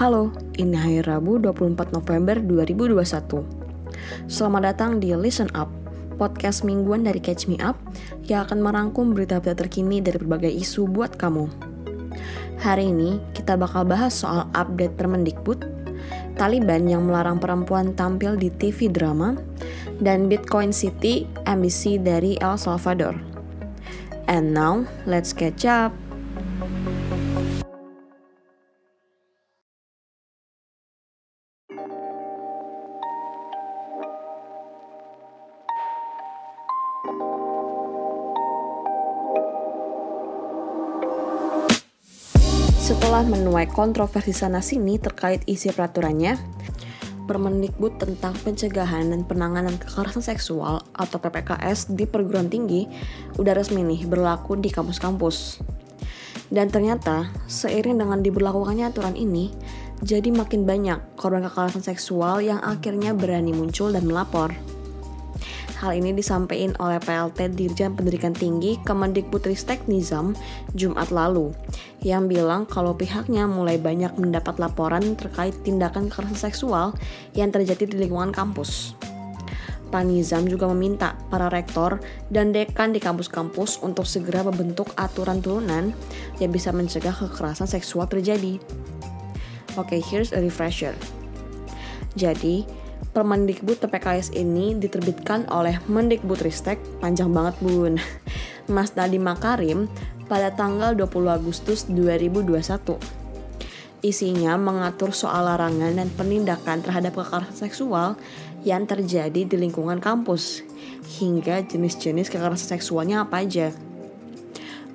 Halo, ini hari Rabu 24 November 2021. Selamat datang di Listen Up, podcast mingguan dari Catch Me Up yang akan merangkum berita-berita terkini dari berbagai isu buat kamu. Hari ini kita bakal bahas soal update Permendikbud, Taliban yang melarang perempuan tampil di TV drama, dan Bitcoin City, ambisi dari El Salvador. And now, let's catch up. Setelah menuai kontroversi sana-sini terkait isi peraturannya, Permendikbud tentang pencegahan dan penanganan kekerasan seksual atau PPKS di perguruan tinggi udah resmi nih berlaku di kampus-kampus. Dan ternyata, seiring dengan diberlakukannya aturan ini, jadi makin banyak korban kekerasan seksual yang akhirnya berani muncul dan melapor. Hal ini disampaikan oleh PLT Dirjen Pendidikan Tinggi Kemendikbudristek Nizam Jumat lalu, yang bilang kalau pihaknya mulai banyak mendapat laporan terkait tindakan kekerasan seksual yang terjadi di lingkungan kampus. Pak Nizam juga meminta para rektor dan dekan di kampus-kampus untuk segera membentuk aturan turunan yang bisa mencegah kekerasan seksual terjadi. Oke, okay, here's a refresher. Jadi, Permendikbud PPKS ini diterbitkan oleh Mendikbudristek, panjang banget bun, Mas Nadiem Makarim pada tanggal 20 Agustus 2021. Isinya mengatur soal larangan dan penindakan terhadap kekerasan seksual yang terjadi di lingkungan kampus, hingga jenis-jenis kekerasan seksualnya apa aja.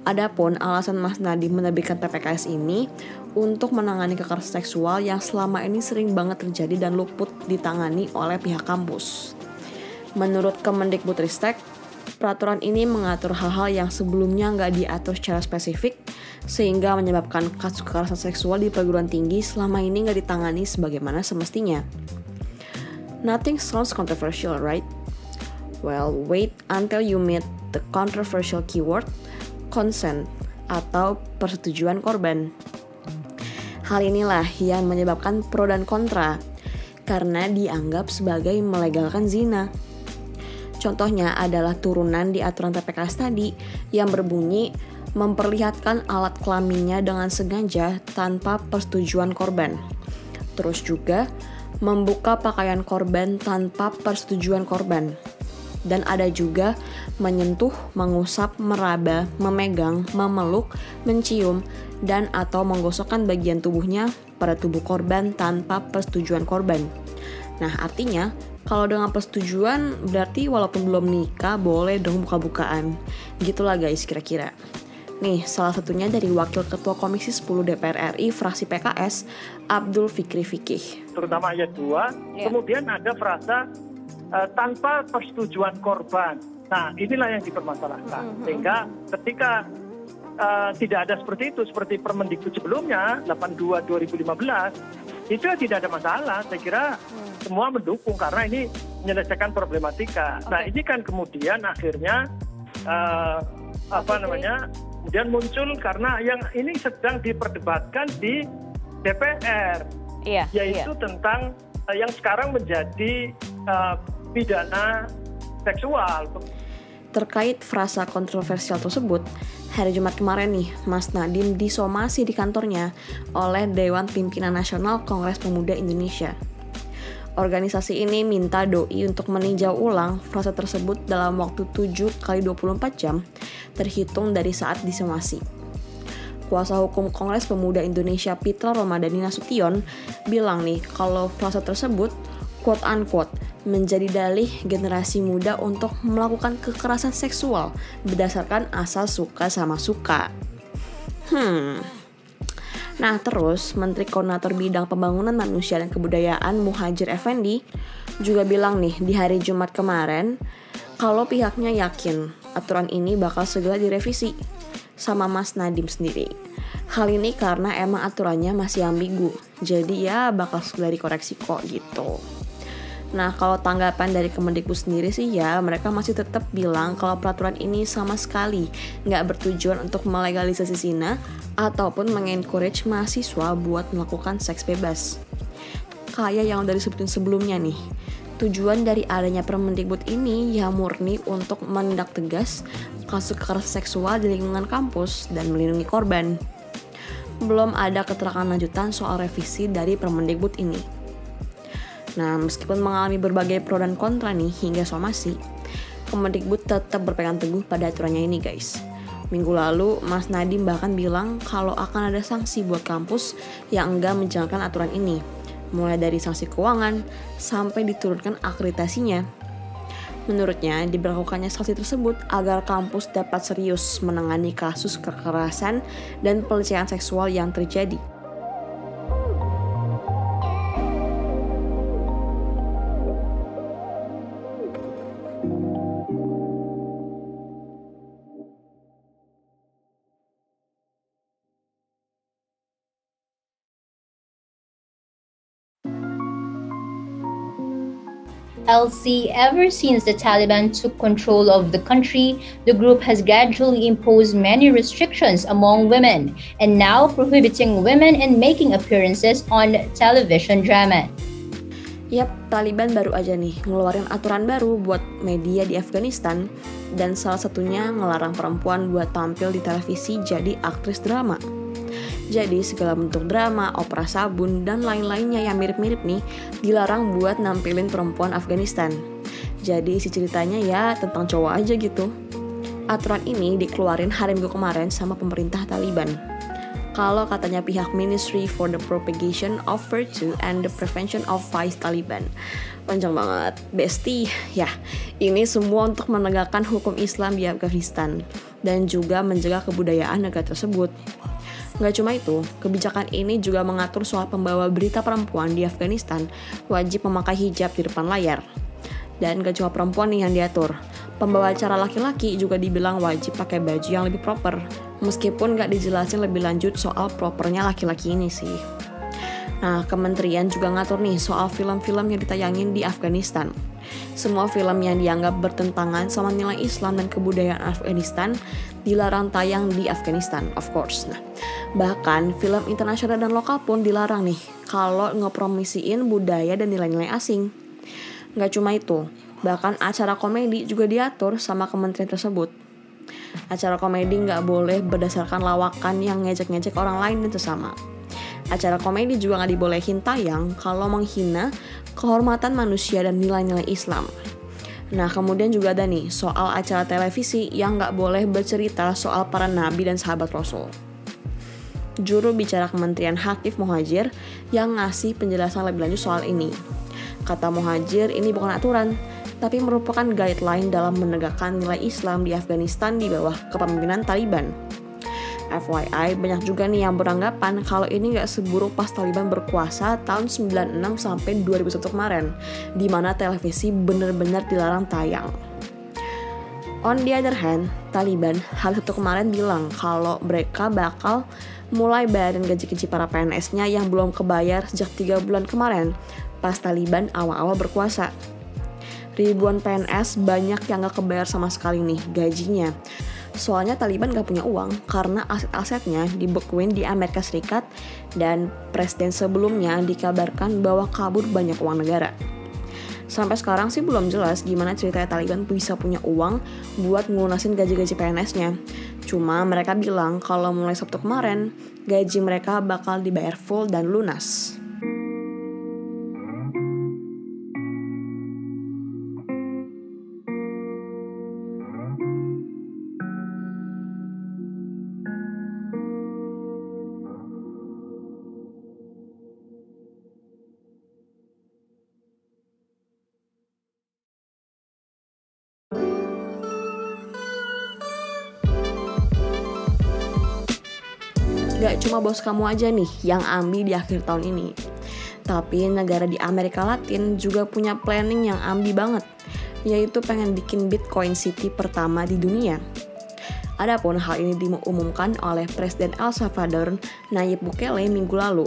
Adapun alasan Mas Nadiem menerbitkan PPKS ini untuk menangani kekerasan seksual yang selama ini sering banget terjadi dan luput ditangani oleh pihak kampus. Menurut Kemendikbudristek, peraturan ini mengatur hal-hal yang sebelumnya nggak diatur secara spesifik, sehingga menyebabkan kasus kekerasan seksual di perguruan tinggi selama ini nggak ditangani sebagaimana semestinya. Nothing sounds controversial, right? Well, wait until you meet the controversial keyword consent atau persetujuan korban. Hal inilah yang menyebabkan pro dan kontra karena dianggap sebagai melegalkan zina. Contohnya adalah turunan di aturan TPKS tadi yang berbunyi memperlihatkan alat kelaminnya dengan sengaja tanpa persetujuan korban. Terus juga membuka pakaian korban tanpa persetujuan korban dan ada juga menyentuh, mengusap, meraba, memegang, memeluk, mencium, dan atau menggosokkan bagian tubuhnya pada tubuh korban tanpa persetujuan korban. Nah, artinya kalau dengan persetujuan berarti walaupun belum nikah boleh dong buka-bukaan. Gitulah guys kira-kira. Nih, salah satunya dari Wakil Ketua Komisi 10 DPR RI fraksi PKS, Abdul Fikri Fikih. Terutama ayat 2, yeah. kemudian ada frasa tanpa persetujuan korban. Nah, inilah yang dipermasalahkan. Mm -hmm. Sehingga ketika uh, tidak ada seperti itu, seperti Permendikbud sebelumnya 82 2015, itu tidak ada masalah. Saya kira mm. semua mendukung karena ini menyelesaikan problematika. Okay. Nah, ini kan kemudian akhirnya uh, apa namanya? Kemudian muncul karena yang ini sedang diperdebatkan di DPR, iya, yaitu iya. tentang uh, yang sekarang menjadi uh, pidana seksual. Terkait frasa kontroversial tersebut, hari Jumat kemarin nih, Mas Nadiem disomasi di kantornya oleh Dewan Pimpinan Nasional Kongres Pemuda Indonesia. Organisasi ini minta doi untuk meninjau ulang frasa tersebut dalam waktu 7 kali 24 jam terhitung dari saat disomasi. Kuasa hukum Kongres Pemuda Indonesia Pitra Romadani Nasution bilang nih kalau frasa tersebut quote unquote menjadi dalih generasi muda untuk melakukan kekerasan seksual berdasarkan asal suka sama suka. Hmm. Nah, terus Menteri Koordinator Bidang Pembangunan Manusia dan Kebudayaan Muhajir Effendi juga bilang nih di hari Jumat kemarin kalau pihaknya yakin aturan ini bakal segera direvisi sama Mas Nadim sendiri. Hal ini karena emang aturannya masih ambigu, jadi ya bakal segera dikoreksi kok gitu. Nah, kalau tanggapan dari Kemendikbud sendiri sih ya, mereka masih tetap bilang kalau peraturan ini sama sekali nggak bertujuan untuk melegalisasi zina ataupun mengencourage mahasiswa buat melakukan seks bebas. Kayak yang dari sebutin sebelumnya nih, tujuan dari adanya Permendikbud ini ya murni untuk menindak tegas kasus kekerasan seksual di lingkungan kampus dan melindungi korban. Belum ada keterangan lanjutan soal revisi dari Permendikbud ini. Nah, meskipun mengalami berbagai pro dan kontra nih hingga somasi, Kemendikbud tetap berpegang teguh pada aturannya ini guys. Minggu lalu, Mas Nadim bahkan bilang kalau akan ada sanksi buat kampus yang enggak menjalankan aturan ini, mulai dari sanksi keuangan sampai diturunkan akreditasinya. Menurutnya, diberlakukannya sanksi tersebut agar kampus dapat serius menangani kasus kekerasan dan pelecehan seksual yang terjadi. LC, ever since the Taliban took control of the country, the group has gradually imposed many restrictions among women and now prohibiting women in making appearances on television drama. Yap, Taliban baru aja nih ngeluarin aturan baru buat media di Afghanistan dan salah satunya ngelarang perempuan buat tampil di televisi jadi aktris drama. Jadi segala bentuk drama, opera sabun, dan lain-lainnya yang mirip-mirip nih dilarang buat nampilin perempuan Afghanistan. Jadi isi ceritanya ya tentang cowok aja gitu. Aturan ini dikeluarin hari minggu kemarin sama pemerintah Taliban. Kalau katanya pihak Ministry for the Propagation of Virtue and the Prevention of Vice Taliban. Panjang banget, Besti. Ya, ini semua untuk menegakkan hukum Islam di Afghanistan dan juga menjaga kebudayaan negara tersebut. Nggak cuma itu, kebijakan ini juga mengatur soal pembawa berita perempuan di Afghanistan wajib memakai hijab di depan layar. Dan gak cuma perempuan nih yang diatur, pembawa acara laki-laki juga dibilang wajib pakai baju yang lebih proper, meskipun gak dijelasin lebih lanjut soal propernya laki-laki ini sih. Nah, kementerian juga ngatur nih soal film-film yang ditayangin di Afghanistan. Semua film yang dianggap bertentangan sama nilai Islam dan kebudayaan Afghanistan dilarang tayang di Afghanistan, of course. Nah, bahkan film internasional dan lokal pun dilarang nih kalau ngepromisiin budaya dan nilai-nilai asing. Gak cuma itu, bahkan acara komedi juga diatur sama kementerian tersebut. Acara komedi nggak boleh berdasarkan lawakan yang ngejek-ngejek orang lain dan sesama acara komedi juga nggak dibolehin tayang kalau menghina kehormatan manusia dan nilai-nilai Islam. Nah, kemudian juga ada nih soal acara televisi yang nggak boleh bercerita soal para nabi dan sahabat Rasul. Juru bicara Kementerian Hakif Muhajir yang ngasih penjelasan lebih lanjut soal ini. Kata Muhajir, ini bukan aturan, tapi merupakan guideline dalam menegakkan nilai Islam di Afghanistan di bawah kepemimpinan Taliban. FYI, banyak juga nih yang beranggapan kalau ini nggak seburuk pas Taliban berkuasa tahun 96 sampai 2001 kemarin, di mana televisi benar-benar dilarang tayang. On the other hand, Taliban hal satu kemarin bilang kalau mereka bakal mulai bayarin gaji-gaji para PNS-nya yang belum kebayar sejak tiga bulan kemarin pas Taliban awal-awal berkuasa. Ribuan PNS banyak yang gak kebayar sama sekali nih gajinya. Soalnya Taliban gak punya uang karena aset-asetnya dibekuin di Amerika Serikat dan presiden sebelumnya dikabarkan bahwa kabur banyak uang negara. Sampai sekarang sih belum jelas gimana ceritanya Taliban bisa punya uang buat ngelunasin gaji-gaji PNS-nya. Cuma mereka bilang kalau mulai Sabtu kemarin, gaji mereka bakal dibayar full dan lunas. Gak cuma bos kamu aja nih yang ambi di akhir tahun ini. Tapi negara di Amerika Latin juga punya planning yang ambi banget, yaitu pengen bikin Bitcoin City pertama di dunia. Adapun hal ini diumumkan oleh Presiden El Salvador Nayib Bukele minggu lalu.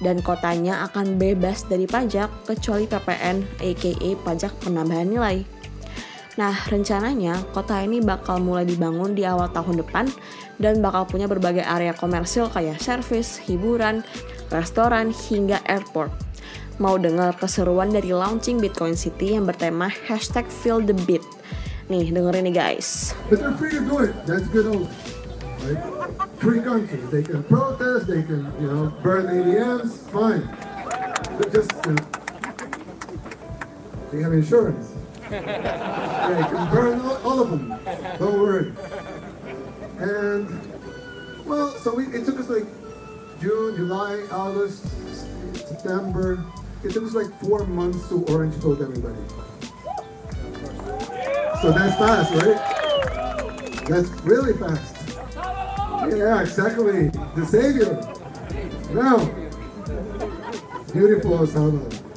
dan kotanya akan bebas dari pajak kecuali PPN aka pajak penambahan nilai. Nah, rencananya kota ini bakal mulai dibangun di awal tahun depan dan bakal punya berbagai area komersil kayak service, hiburan, restoran, hingga airport. Mau dengar keseruan dari launching Bitcoin City yang bertema hashtag Feel the Beat? Nih, dengerin nih guys. They have insurance. Yeah, you can burn all, all of them. Don't worry. And, well, so we, it took us like June, July, August, September. It took us like four months to orange coat everybody. So that's fast, right? That's really fast. Yeah, exactly. The savior. Now, beautiful Salvador.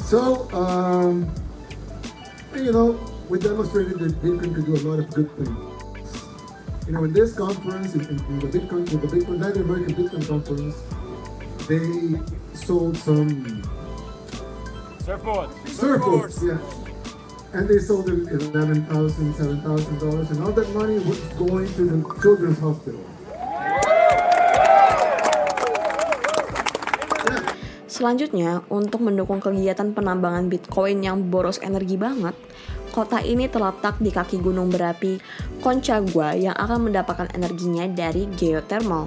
So, um, you know, we demonstrated that Bitcoin could do a lot of good things. You know, in this conference, in, in, the Bitcoin, in the Bitcoin, Latin American Bitcoin conference, they sold some surfboards. Surfboards, yeah. And they sold it at eleven thousand, seven thousand dollars, and all that money was going to the children's hospital. Selanjutnya, untuk mendukung kegiatan penambangan Bitcoin yang boros energi banget, kota ini terletak di kaki gunung berapi Concagua yang akan mendapatkan energinya dari geothermal.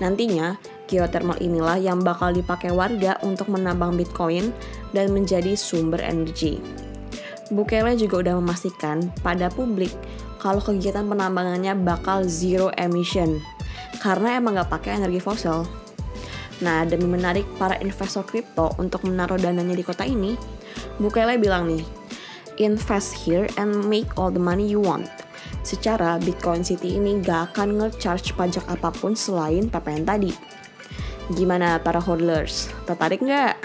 Nantinya, geothermal inilah yang bakal dipakai warga untuk menambang Bitcoin dan menjadi sumber energi. Bukele juga udah memastikan pada publik kalau kegiatan penambangannya bakal zero emission karena emang nggak pakai energi fosil. Nah, demi menarik para investor kripto untuk menaruh dananya di kota ini, Bukele bilang nih, invest here and make all the money you want. Secara Bitcoin City ini gak akan nge-charge pajak apa pun selain PPN tadi. Gimana para hodlers? Tertarik nggak?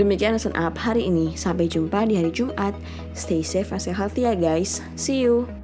Demikian lesson up hari ini. Sampai jumpa di hari Jumat. Stay safe and stay healthy ya guys. See you.